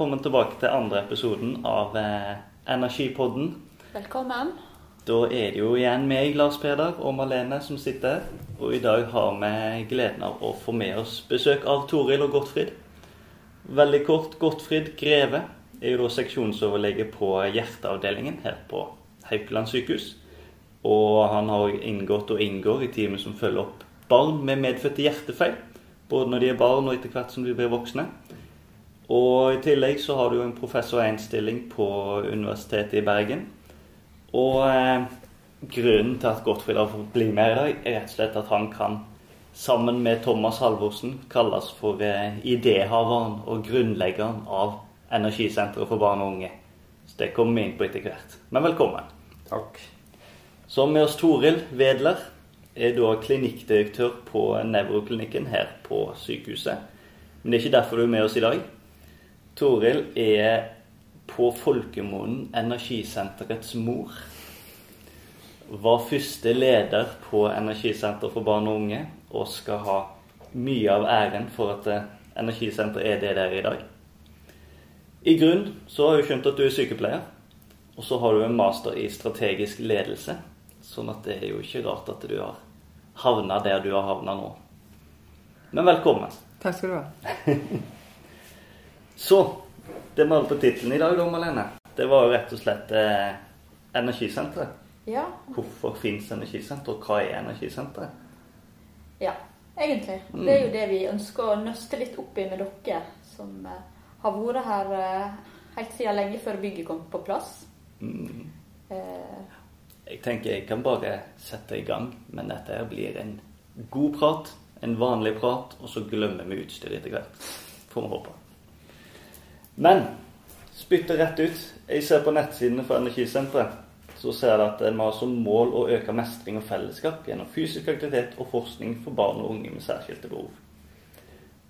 velkommen tilbake til andre episoden av eh, Energipodden. Velkommen. Da er det jo igjen meg, Lars Peder, og Malene som sitter. Og i dag har vi gleden av å få med oss besøk av Toril og Gottfrid. Veldig kort, Gottfrid Greve er jo da seksjonsoverlege på hjerteavdelingen her på Haukeland sykehus. Og han har inngått og inngår i teamet som følger opp barn med medfødte hjertefeil. Både når de er barn og etter hvert som de blir voksne. Og i tillegg så har du jo en professor 1-stilling på Universitetet i Bergen. Og eh, grunnen til at Gottfried har fått bli med i dag, er rett og slett at han kan, sammen med Thomas Halvorsen, kalles for eh, idéhaveren og grunnleggeren av Energisenteret for barn og unge. Så det kommer vi inn på etter hvert. Men velkommen. Takk. Så med oss Toril Wedler er da klinikkdirektør på nevroklinikken her på sykehuset. Men det er ikke derfor du er med oss i dag. Toril er på folkemunnen Energisenterets mor. Var første leder på Energisenter for barn og unge, og skal ha mye av æren for at eh, Energisenteret er det det er i dag. I grunn så har jeg skjønt at du er sykepleier, og så har du en master i strategisk ledelse. Sånn at det er jo ikke rart at du har havna der du har havna nå. Men velkommen. Takk skal du ha. Så det vi hadde på tittelen i dag, da, Malene, det var jo rett og slett eh, Energisenteret. Ja. Hvorfor fins Energisenteret, og hva er Energisenteret? ja. Egentlig. Det er jo det vi ønsker å nøste litt opp i med dere, som eh, har vært her eh, helt siden lenge før bygget kom på plass. Mm. Eh, Jeg tenker jeg kan bare sette i gang, men dette her blir en god prat, en vanlig prat, og så glemmer vi utstyret etter hvert. Får vi håpe. Men spytte rett ut. Jeg ser på nettsidene for Energisenteret. Så ser jeg at vi har som mål å øke mestring og fellesskap gjennom fysisk aktivitet og forskning for barn og unge med særskilte behov.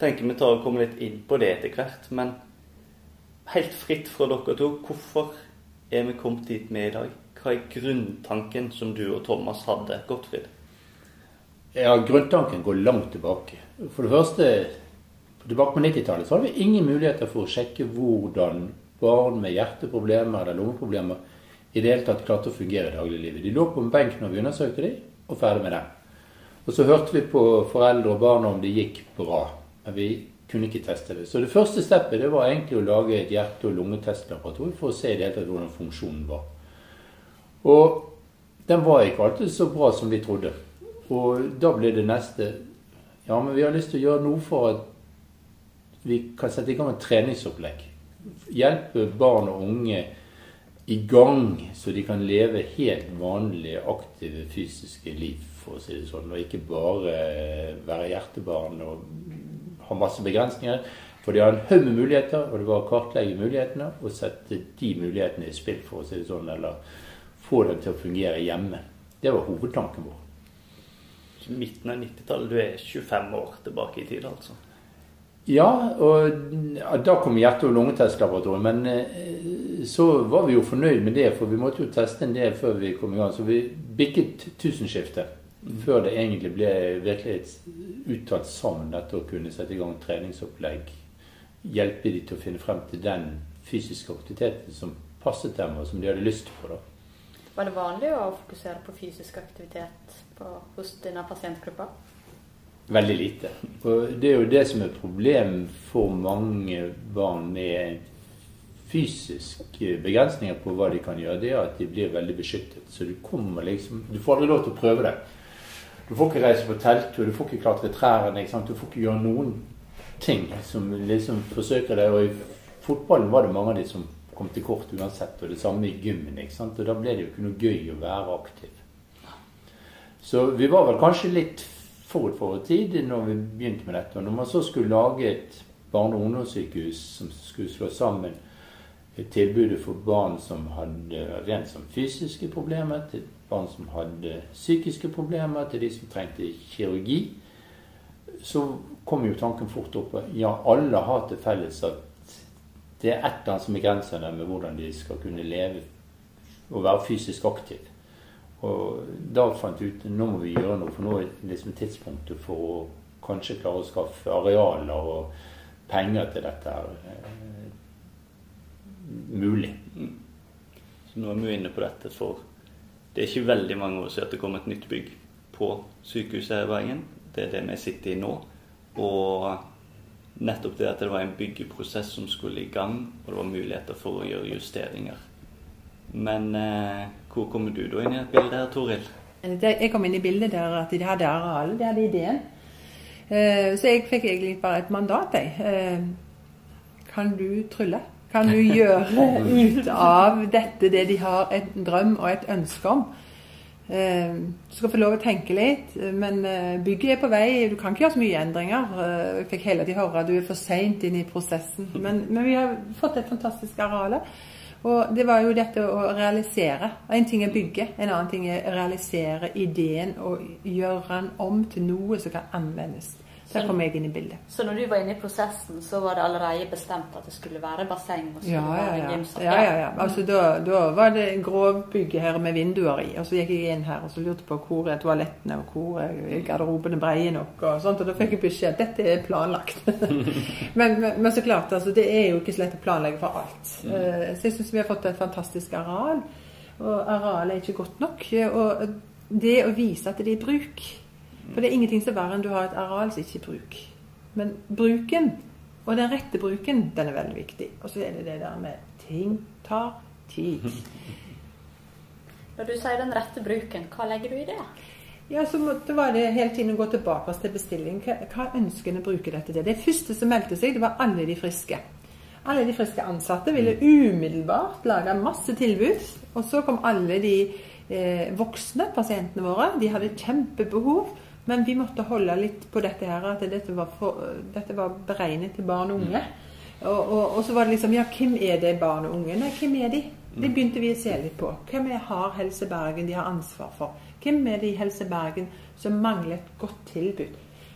Tenker vi tar og kommer litt inn på det etter hvert, men helt fritt fra dere to, hvorfor er vi kommet dit vi er i dag? Hva er grunntanken som du og Thomas hadde, Gottfried? Ja, Grunntanken går langt tilbake. For det første, tilbake på 90-tallet så hadde vi ingen muligheter for å sjekke hvordan barn med hjerteproblemer eller lungeproblemer i det hele tatt klarte å fungere i dagliglivet. De lå på en benk når vi undersøkte dem, og ferdig med det. Og så hørte vi på foreldre og barn om det gikk bra. Men vi kunne ikke teste det. Så det første steppet det var egentlig å lage et hjerte- og lungetestlaboratorium for å se i det hele tatt hvordan funksjonen var. Og den var ikke alltid så bra som vi trodde. Og da ble det neste Ja, men vi har lyst til å gjøre noe for at vi kan sette i gang et treningsopplegg. Hjelpe barn og unge i gang, så de kan leve helt vanlige, aktive fysiske liv, for å si det sånn. Og ikke bare være hjertebarn og ha masse begrensninger. For de har en haug med muligheter, og det var å kartlegge mulighetene og sette de mulighetene i spill, for å si det sånn, eller få dem til å fungere hjemme. Det var hovedtanken vår. Midten av 90-tallet, du er 25 år tilbake i tid, altså. Ja, og da kom hjerte- og lungetestlaboratoriet. Men eh, så var vi jo fornøyd med det, for vi måtte jo teste en del før vi kom i gang. Så vi bikket tusenskiftet før det egentlig ble virkelig et uttalt savn dette å kunne sette i gang treningsopplegg. Hjelpe de til å finne frem til den fysiske aktiviteten som passet dem, og som de hadde lyst på. da. var det vanlig å fokusere på fysisk aktivitet på, hos denne pasientgruppa? Veldig lite. Og det er jo det som er problem for mange barn med fysiske begrensninger på hva de kan gjøre, det er at de blir veldig beskyttet. Så du kommer liksom Du får aldri lov til å prøve det. Du får ikke reise på telttur, du får ikke klatre trærne. Du får ikke gjøre noen ting som liksom forsøker det. Og i fotballen var det mange av de som kom til kort uansett, og det samme i gymmen. ikke sant? Og da ble det jo ikke noe gøy å være aktiv. Så vi var vel kanskje litt for vår tid når vi begynte med dette. Og når man så skulle lage et barne- og ungdomssykehus som skulle slå sammen tilbudet for barn som hadde rent som fysiske problemer, til barn som hadde psykiske problemer, til de som trengte kirurgi, så kom jo tanken fort opp ja, alle har til felles at det er et eller annet som begrenser dem med hvordan de skal kunne leve og være fysisk aktiv. Og da fant vi ut nå må vi gjøre noe, for nå er liksom tidspunktet for å kanskje klare å skaffe arealer og penger til dette. her. mulig. Så nå er vi inne på dette for det er ikke veldig mange år siden at det kom et nytt bygg på sykehuset her i Bergen. Det er det vi sitter i nå. Og nettopp det at det var en byggeprosess som skulle i gang, og det var muligheter for å gjøre justeringer. Men eh, hvor kommer du da inn i et bilde her, Toril? Jeg kom inn i bildet der at de hadde arealet, de hadde ideen. Eh, så jeg fikk egentlig bare et mandat, jeg. Eh, kan du trylle? Kan du gjøre ut av dette det de har en drøm og et ønske om? Du skal få lov å tenke litt, men bygget er på vei. Du kan ikke gjøre så mye endringer. Jeg fikk hele tiden høre at du er for seint inn i prosessen. Men, men, vi har fått et fantastisk areal. Og det var jo dette å realisere. En ting er bygge, en annen ting er realisere ideen og gjøre den om til noe som kan anvendes. Der kom jeg inn i bildet. Så når du var inne i prosessen, så var det allerede bestemt at det skulle være basseng? og skulle ja, ja, ja. være? Ja, ja, ja. Altså, da, da var det grovbygget her med vinduer i. Og så gikk jeg inn her og så lurte på hvor er toalettene og hvor er garderobene breie nok. Og sånt, og da fikk jeg beskjed dette er planlagt. men, men, men, så klart, altså, det er jo ikke så lett å planlegge for alt. Mm. Uh, så jeg syns vi har fått et fantastisk areal. Og arealet er ikke godt nok. Og det å vise at det er i bruk for det er ingenting som er verre enn du har et areal som ikke er bruk. Men bruken, og den rette bruken, den er veldig viktig. Og så er det det der med ting tar tid. Når du sier den rette bruken, hva legger du i det? Ja, så måtte, var det hele tiden å gå tilbake til bestilling. Hva, hva ønsker en å bruke dette til? Det første som meldte seg, det var alle de friske. Alle de friske ansatte ville umiddelbart lage masse tilbud. Og så kom alle de eh, voksne pasientene våre. De hadde kjempebehov. Men vi måtte holde litt på dette her, at dette var, for, dette var beregnet til barn og unge. Og, og, og, så var det liksom Ja, hvem er det barn og unge? Nei, hvem er de? Det begynte vi å se litt på. Hvem er, har Helse Bergen de har ansvar for? Hvem er det i Helse Bergen som mangler et godt tilbud?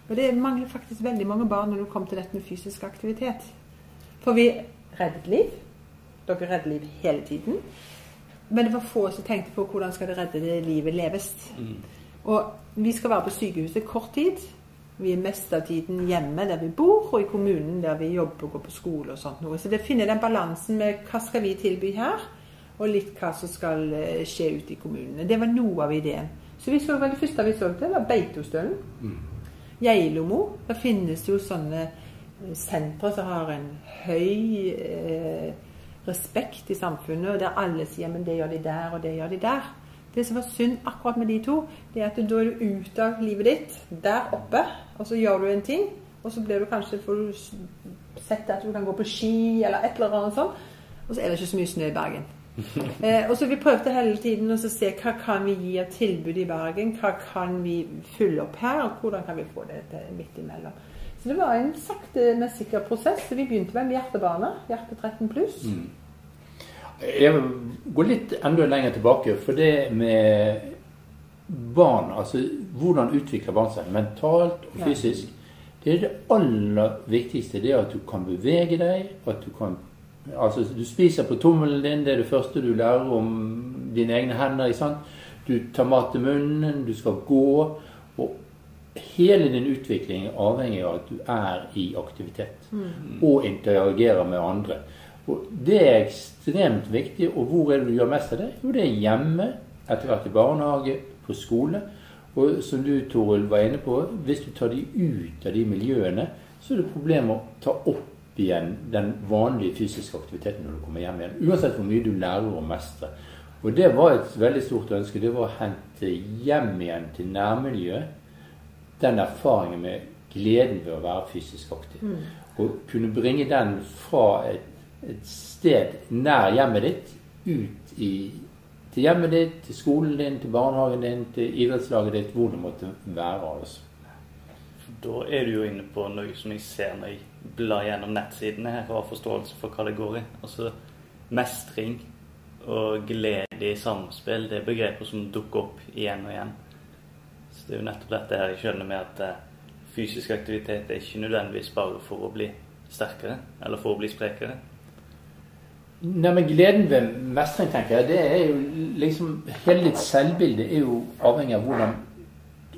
Og det mangler faktisk veldig mange barn når det kommer til dette med fysisk aktivitet. For vi reddet liv. Dere redder liv hele tiden. Men det var få som tenkte på hvordan skal det redde livet leves. Mm. Og vi skal være på sykehuset kort tid. Vi er mest av tiden hjemme der vi bor, og i kommunen der vi jobber og går på skole og sånt noe. Så det finner den balansen med hva skal vi tilby her, og litt hva som skal eh, skje ute i kommunene. Det var noe av ideen. Så vi så det første vi solgte, var Beitostølen. Mm. Geilo Der finnes jo sånne eh, sentre som har en høy eh, respekt i samfunnet, og der alle sier men det gjør de der, og det gjør de der. Det som var synd akkurat med de to, det er at da er du ute av livet ditt, der oppe, og så gjør du en ting, og så blir du kanskje får du sett at du kan gå på ski eller et eller annet sånt, og så er det ikke så mye snø i Bergen. eh, og så Vi prøvde hele tiden å se hva kan vi gi av tilbud i Bergen. Hva kan vi fylle opp her, og hvordan kan vi få det til midt imellom. Så det var en sakte, men sikker prosess. Så Vi begynte med Hjertebane, Hjerte 13 pluss. Mm. Jeg går litt enda lenger tilbake. For det med barn, altså hvordan utvikler barn seg mentalt og fysisk, det er det aller viktigste. Det er at du kan bevege deg. at Du kan Altså, du spiser på tommelen din. Det er det første du lærer om dine egne hender. ikke sant? Du tar mat til munnen, du skal gå. Og hele din utvikling er avhengig av at du er i aktivitet. Mm. Og interagerer med andre. Og Det er ekstremt viktig. Og hvor er det du gjør mest av det? Jo, det er hjemme, etter hvert i barnehage, på skole. Og som du, Toril, var inne på, hvis du tar de ut av de miljøene, så er det problem å ta opp igjen den vanlige fysiske aktiviteten når du kommer hjem igjen. Uansett hvor mye du lærer å mestre. Og det var et veldig stort ønske. Det var å hente hjem igjen til nærmiljøet den erfaringen med gleden ved å være fysisk aktiv. Mm. Og kunne bringe den fra et et sted nær hjemmet ditt, ut i, til hjemmet ditt, til skolen din, til barnehagen din, til idrettslaget ditt, hvor det måtte være. altså. Da er du jo inne på noe som jeg ser når jeg blar gjennom nettsidene her og har forståelse for hva det går i. Altså mestring og glede i samspill, det er begreper som dukker opp igjen og igjen. Så det er jo nettopp dette her jeg skjønner med at eh, fysisk aktivitet er ikke nødvendigvis bare for å bli sterkere eller for å bli sprekere. Nei, men Gleden ved mestring, tenker jeg, det er jo liksom Hele ditt selvbilde er jo avhengig av hvordan,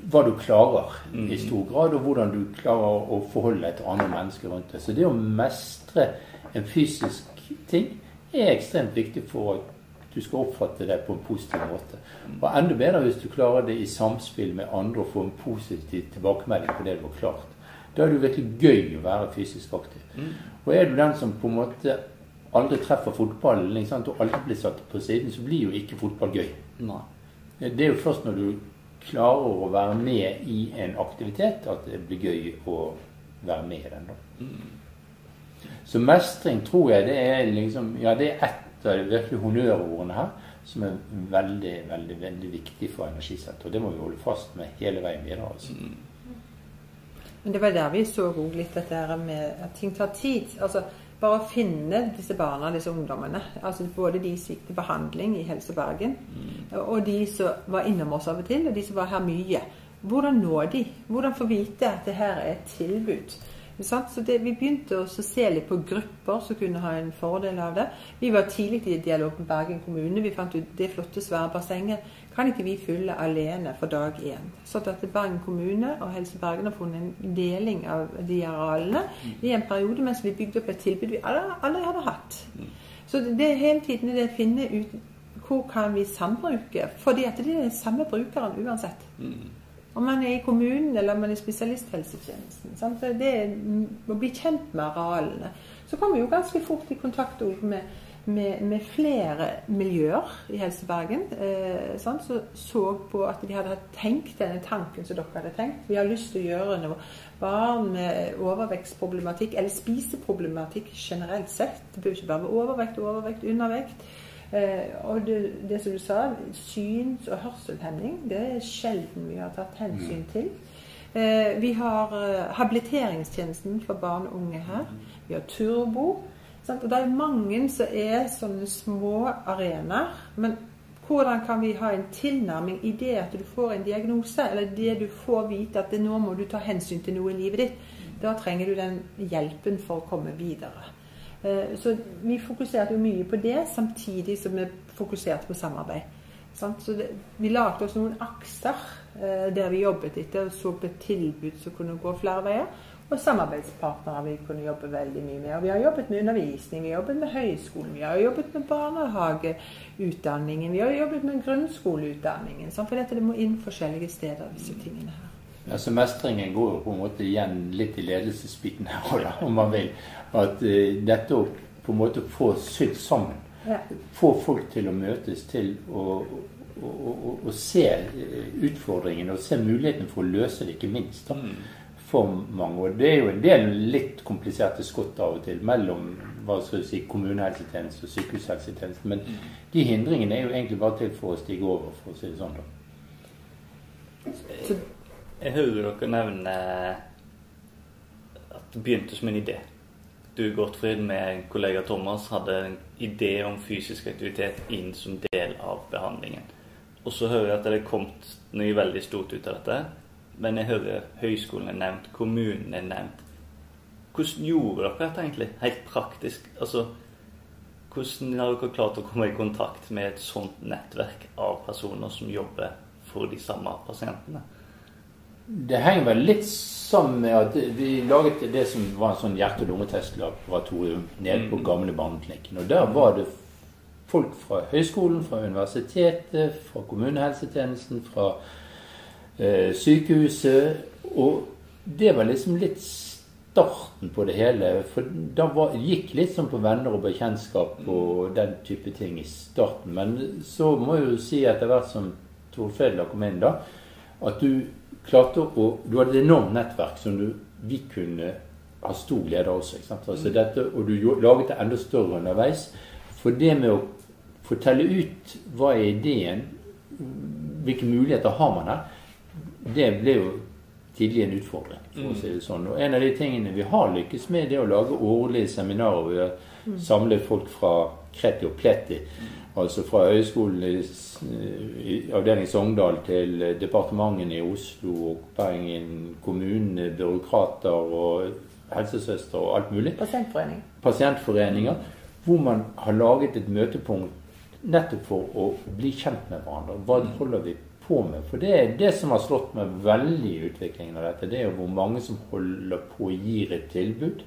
hva du klarer mm. i stor grad, og hvordan du klarer å forholde deg til andre mennesker rundt deg. Så det å mestre en fysisk ting, er ekstremt viktig for at du skal oppfatte det på en positiv måte. Og enda bedre hvis du klarer det i samspill med andre og få en positiv tilbakemelding på det du har klart. Da er det jo virkelig gøy å være fysisk aktiv. Mm. Og er du den som på en måte aldri treffer fotballen liksom, og aldri blir satt på siden, så blir jo ikke fotball gøy. Nei. Det er jo først når du klarer å være med i en aktivitet, at det blir gøy å være med i den. da. Så mestring tror jeg det er liksom Ja, det er ett av de virkelig honnørordene her som er veldig, veldig veldig viktig for Energisenteret. Og det må vi holde fast med hele veien videre. altså. Men det var der vi så òg litt dette her med at ting tar tid. Altså bare å finne disse barna, disse ungdommene. Altså både de som gikk til behandling i Helse Bergen, og de som var innom oss av og til, og de som var her mye. Hvordan nå de? Hvordan få vite at det her er et tilbud? Så det, Vi begynte å se litt på grupper som kunne ha en fordel av det. Vi var tidlig i dialog med Bergen kommune. Vi fant ut det flotte, svære bassenget kan ikke vi fylle alene for dag én. Så at Bergen kommune og Helse Bergen har funnet en deling av de arealene i en periode mens vi bygde opp et tilbud vi aldri hadde hatt. Så det er hele tiden det å finne ut hvor kan vi sambruke. Fordi at det er den samme brukeren uansett. Om man er i kommunen eller om man er i spesialisthelsetjenesten. Sant? Det er å bli kjent med arealene. Så kommer vi jo ganske fort i kontakt med, med, med flere miljøer i Helse Bergen eh, sånn, som så på at de hadde tenkt denne tanken som dere hadde tenkt. Vi har lyst til å gjøre noe. Barn med overvekstproblematikk, eller spiseproblematikk generelt sett. Det bør ikke bare være overvekt, overvekt, undervekt. Eh, og det, det som du sa, syns- og hørselshemning, det er sjelden vi har tatt hensyn til. Eh, vi har eh, habiliteringstjenesten for barn og unge her. Vi har Turbo. Og det er mange som er sånne små arenaer. Men hvordan kan vi ha en tilnærming i det at du får en diagnose, eller det du får vite at nå må du ta hensyn til noe i livet ditt? Da trenger du den hjelpen for å komme videre. Eh, Så vi fokuserte jo mye på det, samtidig som vi fokuserte på samarbeid. Så vi lagde oss noen akser eh, der vi jobbet etter og så på et tilbud som kunne gå flere veier. Og samarbeidspartnere vi kunne jobbe veldig mye med. Og vi har jobbet med undervisning, vi har jobbet med høyskolen, vi har jobbet med barnehageutdanningen, vi har jobbet med grunnskoleutdanningen. Sånn, For dette det må inn forskjellige steder, disse tingene her. Altså Mestringen går jo på en måte igjen litt i ledelsesbiten her òg, om man vil. At uh, dette å på en måte få sydd sammen, Ja. få folk til å møtes til å, å, å, å, å se eh, utfordringene og se mulighetene for å løse det, ikke minst. da, For mange. Og det er jo en del litt kompliserte skott av og til mellom hva skal si, kommunehelsetjeneste og sykehushelsetjeneste. Men de hindringene er jo egentlig bare til for å stige over, for å si det sånn. da. Jeg hører dere nevne at det begynte som en idé. Du, Gottfried, med kollega Thomas hadde en idé om fysisk aktivitet inn som del av behandlingen. Og så hører jeg at det er kommet noe veldig stort ut av dette. Men jeg hører høyskolen er nevnt, kommunen er nevnt. Hvordan gjorde dere dette egentlig? Helt praktisk. Altså, hvordan har dere klart å komme i kontakt med et sånt nettverk av personer som jobber for de samme pasientene? Det henger vel litt sammen med at vi laget det som var en sånn hjerte- og lungetestlaboratorium nede på gamle barneklinikken. Og der var det folk fra høyskolen, fra universitetet, fra kommunehelsetjenesten, fra eh, sykehuset. Og det var liksom litt starten på det hele. For da var, gikk litt sånn på venner og bekjentskap og den type ting i starten. Men så må jeg jo si etter hvert som Tor Fredla kom inn, da, at du klarte å Du hadde et enormt nettverk som du, vi kunne ha stor glede av også. Ikke sant? Altså dette, og du laget det enda større underveis. For det med å fortelle ut hva er ideen, hvilke muligheter har man her, det ble jo tidlig en utfordring. for å si det sånn. Og En av de tingene vi har lykkes med, det er å lage årlige seminarer. Vi har samlet folk fra Kreti og Pleti. Altså fra høyskolen i, avdeling Sogndal til departementene i Oslo og Bergen kommune, byråkrater og helsesøstre og alt mulig pasientforening. pasientforeninger, hvor man har laget et møtepunkt nettopp for å bli kjent med hverandre. Hva holder vi på med? For det er det som har slått meg veldig i utviklingen av dette. Det er jo hvor mange som holder på å gir et tilbud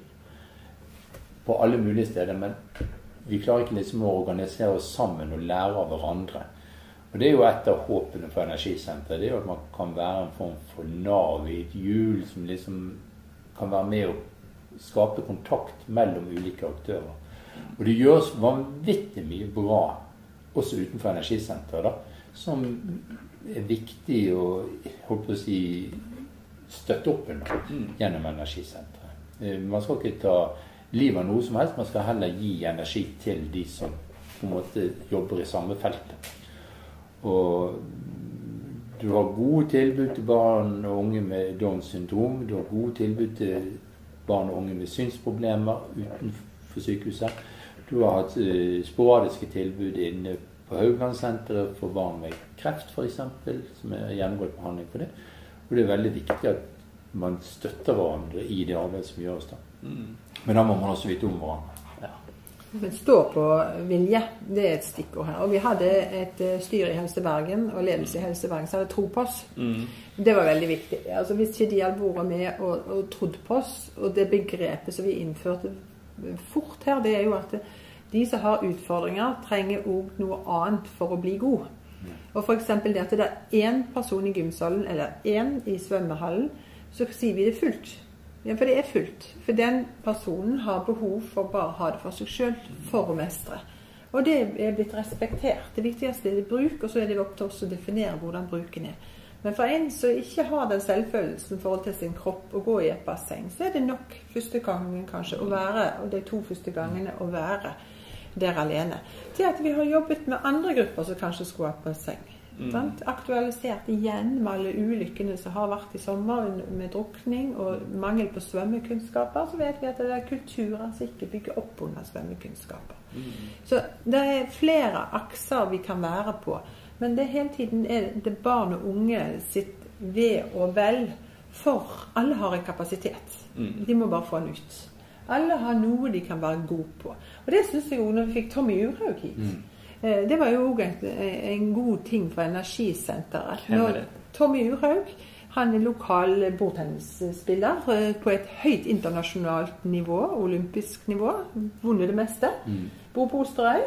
på alle mulige steder. Men vi klarer ikke liksom å organisere oss sammen og lære av hverandre. Og Det er jo et av håpene for energisenteret. Det er jo at man kan være en form for nav i et hjul som liksom kan være med å skape kontakt mellom ulike aktører. Og det gjøres vanvittig mye bra også utenfor energisenteret, da, som er viktig å holdt å si støtte opp under gjennom energisenteret. Eh, Man skal ikke ta livet av noe som helst, man skal heller gi energi til de som på en måte jobber i samme feltet. Og du har gode tilbud til barn og unge med Downs syndrom. Du har gode tilbud til barn og unge med synsproblemer utenfor sykehuset. Du har hatt eh, sporadiske tilbud inne på Hauglandsenteret for barn med kreft f.eks., som er gjennomgått behandling for det. Og det er veldig viktig at man støtter hverandre i det arbeidet som gjøres da. Men da må man også vite om hverandre. Men stå på vilje, det er et stikkord her. Og vi hadde et eh, styre i Helse Bergen og ledelse i Helse Bergen som hadde tro på oss. Det var veldig viktig. Altså Hvis ikke de hadde vært med og, og trodd på oss, og det begrepet som vi innførte fort her, det er jo at de som har utfordringer, trenger òg noe annet for å bli god. Og f.eks. det at det er én person i gymsalen eller én i svømmehallen, så sier vi det fullt. Ja, for det er fullt. For den personen har behov for bare å ha det for seg sjøl, for å mestre. Og det er blitt respektert. Det viktigste er det bruk, og så er det opp til oss å definere hvordan bruken er. Men for en som ikke har den selvfølelsen i forhold til sin kropp å gå i et basseng, så er det nok første gangen kanskje å være, og de to første gangene å være der alene. Til at vi har jobbet med andre grupper som kanskje skulle hatt basseng. Mm. Aktualisert igjen med alle ulykkene som har vært i sommer med drukning og mangel på svømmekunnskaper, så vet vi at det er kulturer som ikke bygger opp under svømmekunnskaper. Så det er flere akser vi kan være på. Men det hele tiden er det barn og unge sitt ve og vel. For alle har en kapasitet. De må bare få den ut. Alle har noe de kan være gode på. Og det syns jeg jo når vi fikk Tommy Urhaug hit. Mm. Det var jo òg en, en god ting for Energisenteret. Er Når? Tommy Urhaug han er lokal bordtennisspiller eh, på et høyt internasjonalt nivå, olympisk nivå. Vunnet det meste. Bor på Osterøy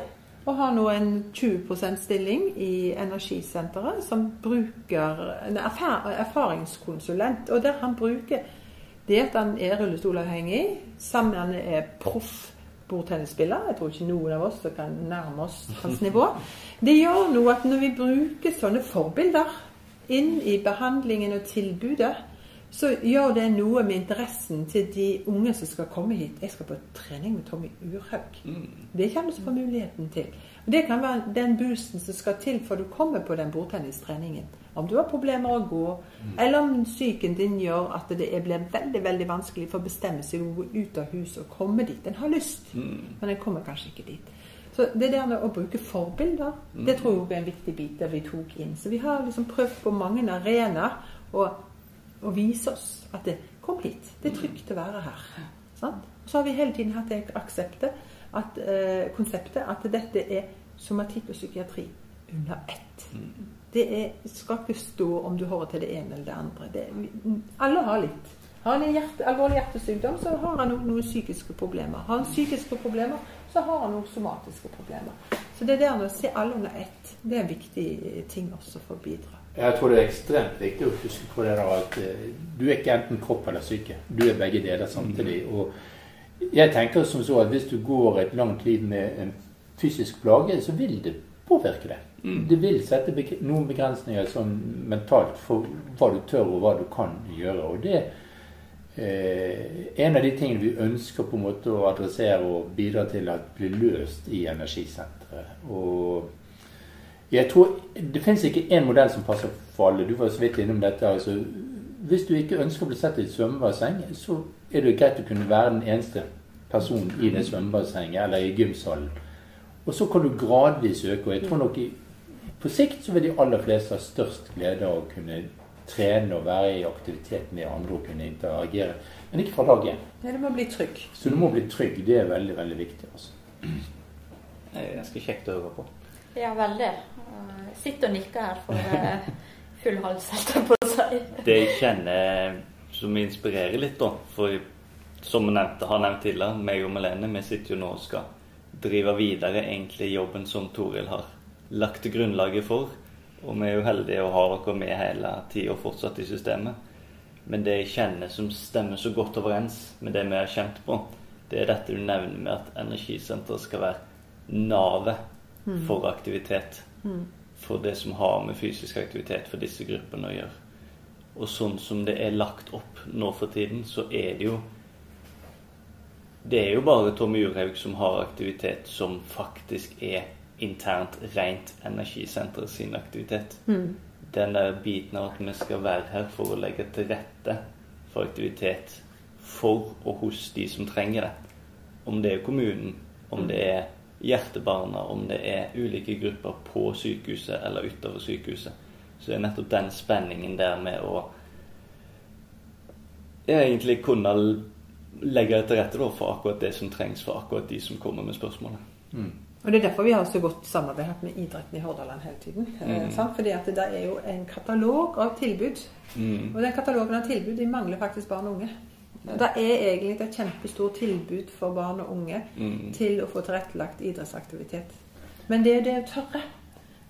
og har nå en 20% stilling i Energisenteret som bruker en erfaringskonsulent. Og der han bruker det at han er rullestolavhengig, sammen med han er proff bordtennisspiller. Jeg tror ikke noen av oss kan nærme oss hans nivå. Det gjør noe at når vi bruker sånne forbilder inn i behandlingen og tilbudet, så gjør det noe med interessen til de unge som skal komme hit. Jeg skal på trening med Tommy Urhaug. Det kommer du til å få muligheten til. Og Det kan være den boosten som skal til for du kommer på den bordtennistreningen. Om du har problemer å gå, eller om psyken din gjør at det blir veldig veldig vanskelig for å bestemme seg å gå ut av huset og komme dit. En har lyst, men en kommer kanskje ikke dit. Så det der med å bruke forbilder, det tror jeg er en viktig bit der vi tok inn. Så vi har liksom prøvd på mange arenaer å, å vise oss at det, kom hit, det er trygt å være her. Sant? Så har vi hele tiden hatt det akseptet, at, eh, konseptet at dette er somatikk og psykiatri under ett. Det er, skal ikke stå om du hører til det ene eller det andre. Det, alle har litt. Har han en hjerte, alvorlig hjertesykdom, så har han noen, psykiske problemer. Har han psykiske problemer, så har han noen somatiske problemer. Så det der med å se alle under ett, det er en viktig ting også for å bidra. Jeg tror det er ekstremt viktig å huske på det der at eh, du er ikke enten kropp eller syke. Du er begge deler samtidig. Og jeg tenker som så at hvis du går et langt liv med en fysisk plage, så vil det påvirke deg. Det vil sette noen begrensninger sånn mentalt for hva du tør og hva du kan gjøre. Og det eh, en av de tingene vi ønsker på en måte å adressere og bidra til at blir løst i energisenteret. Og jeg tror Det finnes ikke én modell som passer for alle. Du var så vidt innom dette. altså Hvis du ikke ønsker å bli sett i et svømmebasseng, så er det greit å kunne være den eneste personen i det svømmebassenget eller i gymsalen. Og så kan du gradvis øke. Og jeg tror nok i, på sikt så vil de aller fleste ha størst glede av å kunne trene og være i aktivitet med andre og kunne interagere. Men ikke fra dag én. Du må bli trygg. Så du må bli trygg. Det er veldig, veldig viktig. altså. Det er ganske kjekt å høre på. Ja, veldig. Eh, Sitter og nikker her for eh, full hals, holdt jeg på å si. Det jeg kjenner som inspirerer litt, da For som nevnte, har nevnt tidligere, meg og Malene vi sitter jo nå og skal drive videre egentlig jobben som Toril har lagt grunnlaget for. Og vi er jo heldige å ha dere med hele tida fortsatt i systemet. Men det jeg kjenner som stemmer så godt overens med det vi har kjent på, det er dette du nevner med at energisenteret skal være navet for aktivitet. For det som har med fysisk aktivitet for disse gruppene å gjøre. Og sånn som det er lagt opp nå for tiden, så er det jo Det er jo bare Tommy Jurhaug som har aktivitet som faktisk er internt rent energisenteret sin aktivitet. Den der biten av at vi skal være her for å legge til rette for aktivitet for og hos de som trenger det. Om det er kommunen, om det er Hjertebarna, om det er ulike grupper på sykehuset eller utover sykehuset. Så det er nettopp den spenningen der med å egentlig kunne legge til rette for akkurat det som trengs for akkurat de som kommer med spørsmålet. Og Det er derfor vi har så godt samarbeid med idretten i Hordaland hele tiden. Mm. Fordi at det er jo en katalog av tilbud. Og den katalogen av tilbud de mangler faktisk barn og unge. Det er egentlig et kjempestort tilbud for barn og unge til å få tilrettelagt idrettsaktivitet. Men det er det å tørre.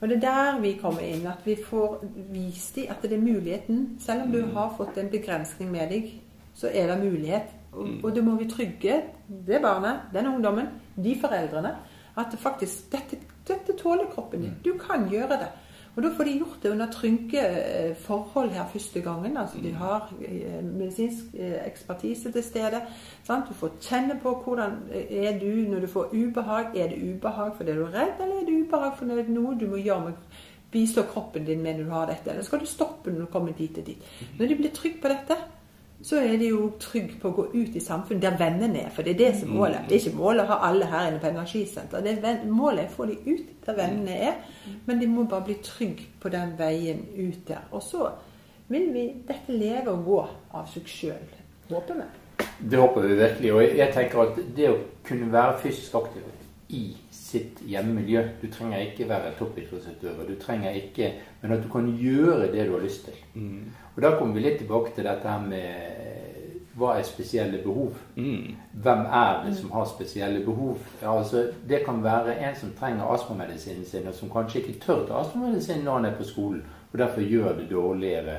Og det er der vi kommer inn. At vi får vist dem at det er muligheten. Selv om du har fått en begrensning med deg, så er det mulighet. Og, og da må vi trygge det barnet, den ungdommen, de foreldrene. At det faktisk dette, dette tåler kroppen din. Du kan gjøre det. Og da får de gjort det under trygge eh, forhold her første gangen. Altså de har eh, medisinsk eh, ekspertise til stede. Sant? Du får kjenne på hvordan er du når du får ubehag. Er det ubehag fordi du er redd, eller er det ubehag fordi det er noe du må gjøre med bistå kroppen din med når du har dette? Eller skal du stoppe når du kommer dit og dit? Når de blir trygge på dette, så er de jo trygge på å gå ut i samfunnet der vennene er. For det er det som er målet. Det er ikke målet å ha alle her inne på energisenter. Det er målet er å få de ut der vennene er. Men de må bare bli trygge på den veien ut der. Og så vil vi dette leve og gå av seg sjøl. Håper vi. Det håper vi virkelig. Og jeg tenker at det å kunne være fysisk aktiv i sitt hjemmemiljø Du trenger ikke være toppidrettsutøver, du trenger ikke Men at du kan gjøre det du har lyst til. Og da kommer vi litt tilbake til dette her med hva er spesielle behov? Hvem er det som har spesielle behov? Ja, altså, det kan være en som trenger astmamedisinen sin, og som kanskje ikke tør ta astmamedisin når han er på skolen, og derfor gjør det dårligere.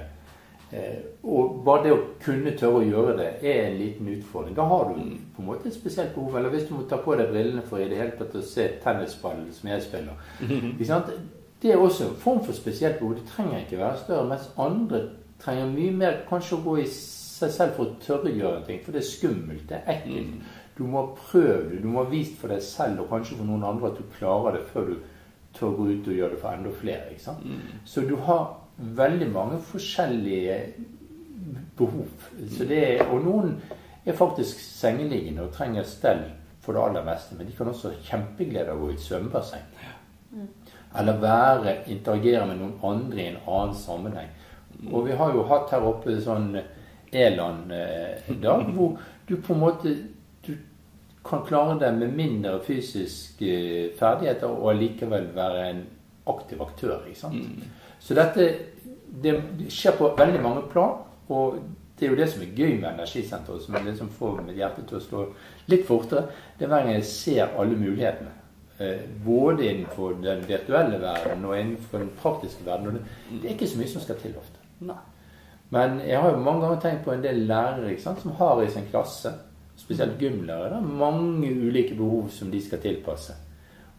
Eh, og bare det å kunne tørre å gjøre det er en liten utfordring. Da har du på en måte et spesielt behov. Eller hvis du må ta på deg brillene for i det hele tatt å se tennisballen som jeg spiller. Det er også en form for spesielt behov. Det trenger ikke være større. Mens andre trenger mye mer kanskje å gå i seg selv for å tørre å gjøre ting. For det er skummelt. Det er ekkelt. Du må prøve det. Du må ha vist for deg selv og kanskje for noen andre at du klarer det før du tør å gå ut og gjøre det for enda flere. ikke sant? Så du har veldig mange forskjellige behov. Så det er, og noen er faktisk sengeliggende og trenger stell for det aller meste. Men de kan også ha kjempeglede av å gå i et svømmebasseng. Eller være, interagere med noen andre i en annen sammenheng. Og vi har jo hatt her oppe sånn Eland-dag, hvor du på en måte du kan klare deg med mindre fysiske ferdigheter og allikevel være en aktiv aktør. ikke sant? Så dette det skjer på veldig mange plan. Og det er jo det som er gøy med energisenteret, som er liksom får mitt hjerte til å slå litt fortere. Det er hver gang jeg ser alle mulighetene. Eh, både innenfor den virtuelle verden og innenfor den praktiske verden. Og det, det er ikke så mye som skal til ofte. Nei. Men jeg har jo mange ganger tenkt på en del lærere sant, som har i sin klasse, spesielt gymlærere, mange ulike behov som de skal tilpasse.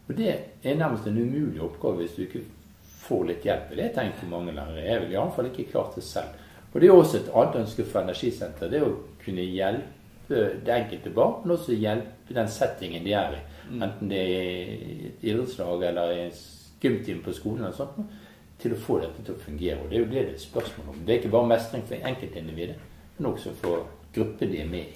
Og det er nærmest en umulig oppgave hvis du ikke får litt hjelp. Det tenkt for mange lærere. Jeg vil iallfall ikke klart det selv. Og det er også et annet ønske for Energisenteret. Det er å kunne hjelpe det enkelte barn, men også hjelpe den settingen de er i. Enten det er i et idrettslag eller i en gymtime på skolen eller sånt, til å få dette til å fungere. Og det er jo det det er spørsmål om. Det er ikke bare mestring for enkeltindividet, men også for gruppen de er med i.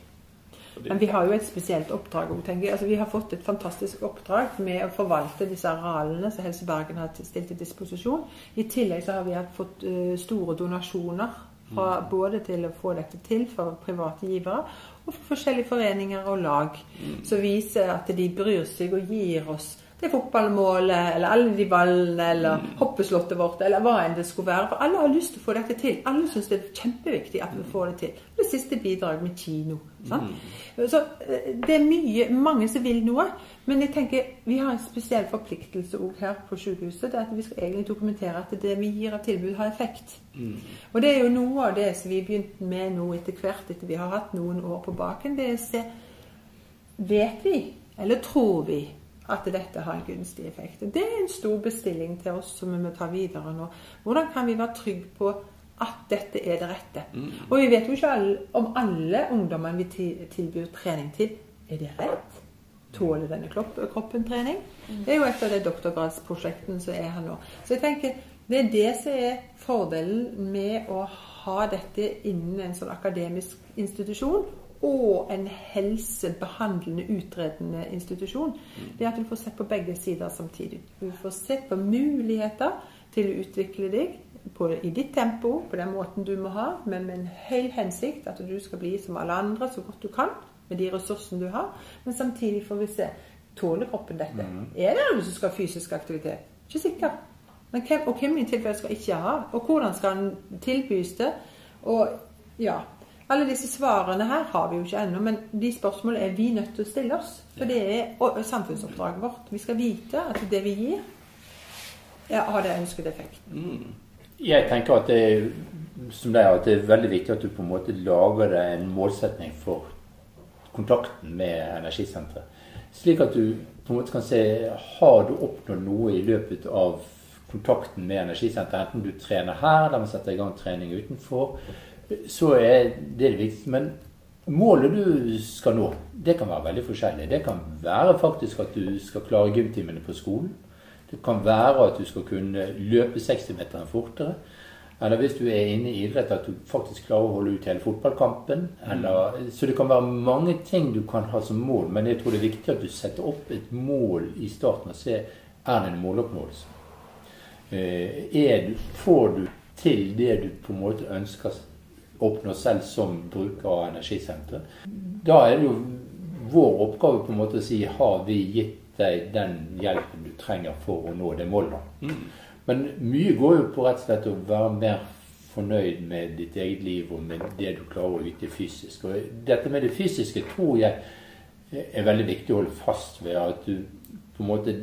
Men vi har jo et spesielt oppdrag tenker. Altså, vi har fått et fantastisk oppdrag med å forvalte disse arealene som Helse Bergen har stilt til disposisjon. I tillegg så har vi fått eh, store donasjoner fra, både til å få dette til for private givere og for forskjellige foreninger og lag som viser at de bryr seg og gir oss det fotballmålet, eller alle de ballene, eller hoppeslottet vårt, eller hva enn det skulle være. For alle har lyst til å få dette til. Alle syns det er kjempeviktig at vi får det til. det siste bidraget med kino. Sant? Så eh, det er mye, mange som vil noe. Men jeg tenker vi har en spesiell forpliktelse òg her på sykehuset. Det er at vi skal egentlig dokumentere at det vi gir av tilbud, har effekt. Og det er jo noe av det som vi har begynt med nå etter hvert, etter vi har hatt noen år på baken. Det er å se Vet vi, eller tror vi, at dette har en gunstig effekt? Det er en stor bestilling til oss som vi må ta videre nå. Hvordan kan vi være trygge på at dette er det rette? Og vi vet jo ikke om alle ungdommene vi tilbyr trening til, er det rett? Tåler denne kropp, kroppen trening? Det er jo et av de doktorgradsprosjektene som er her nå. Så jeg tenker det er det som er fordelen med å ha dette innen en sånn akademisk institusjon og en helsebehandlende, utredende institusjon. Det er at du får sett på begge sider samtidig. Du får sett på muligheter til å utvikle deg på, i ditt tempo, på den måten du må ha, men med en høy hensikt. At du skal bli som alle andre så godt du kan med de ressursene du har. Men samtidig får vi se tåler kroppen dette. Er det noen som skal ha fysisk aktivitet? Ikke sikker. Men hvem, og hvem i tilfelle skal ikke ha? Og hvordan skal den tilbys det? Og ja, alle disse svarene her har vi jo ikke ennå, men de spørsmålene er vi nødt til å stille oss. For det er samfunnsoppdraget vårt. Vi skal vite at det vi gir, ja, har det ønsket effekt. Jeg tenker at det er, som det er, at det er veldig viktig at du på en måte lager deg en målsetning for kontakten med energisenteret. Slik at du på en måte kan se har du oppnådd noe i løpet av kontakten med energisenteret. Enten du trener her, eller man setter i gang trening utenfor. Så er det det viktigste. Men målet du skal nå, det kan være veldig forskjellig. Det kan være faktisk at du skal klare gymtimene på skolen. Det kan være at du skal kunne løpe 60-meteren fortere. Eller hvis du er inne i idrett, at du faktisk klarer å holde ut hele fotballkampen. Eller, så det kan være mange ting du kan ha som mål, men jeg tror det er viktig at du setter opp et mål i starten og ser er det en måloppnåelse. Eh, Er du, får du til det du på en måte ønsker oppnå selv som bruker av energisenteret? Da er det jo vår oppgave på en måte å si har vi gitt deg den hjelpen du trenger for å nå det målet. Men mye går jo på rett og slett å være mer fornøyd med ditt eget liv og med det du klarer å yte fysisk. Og dette med det fysiske tror jeg er veldig viktig å holde fast ved. At du på en måte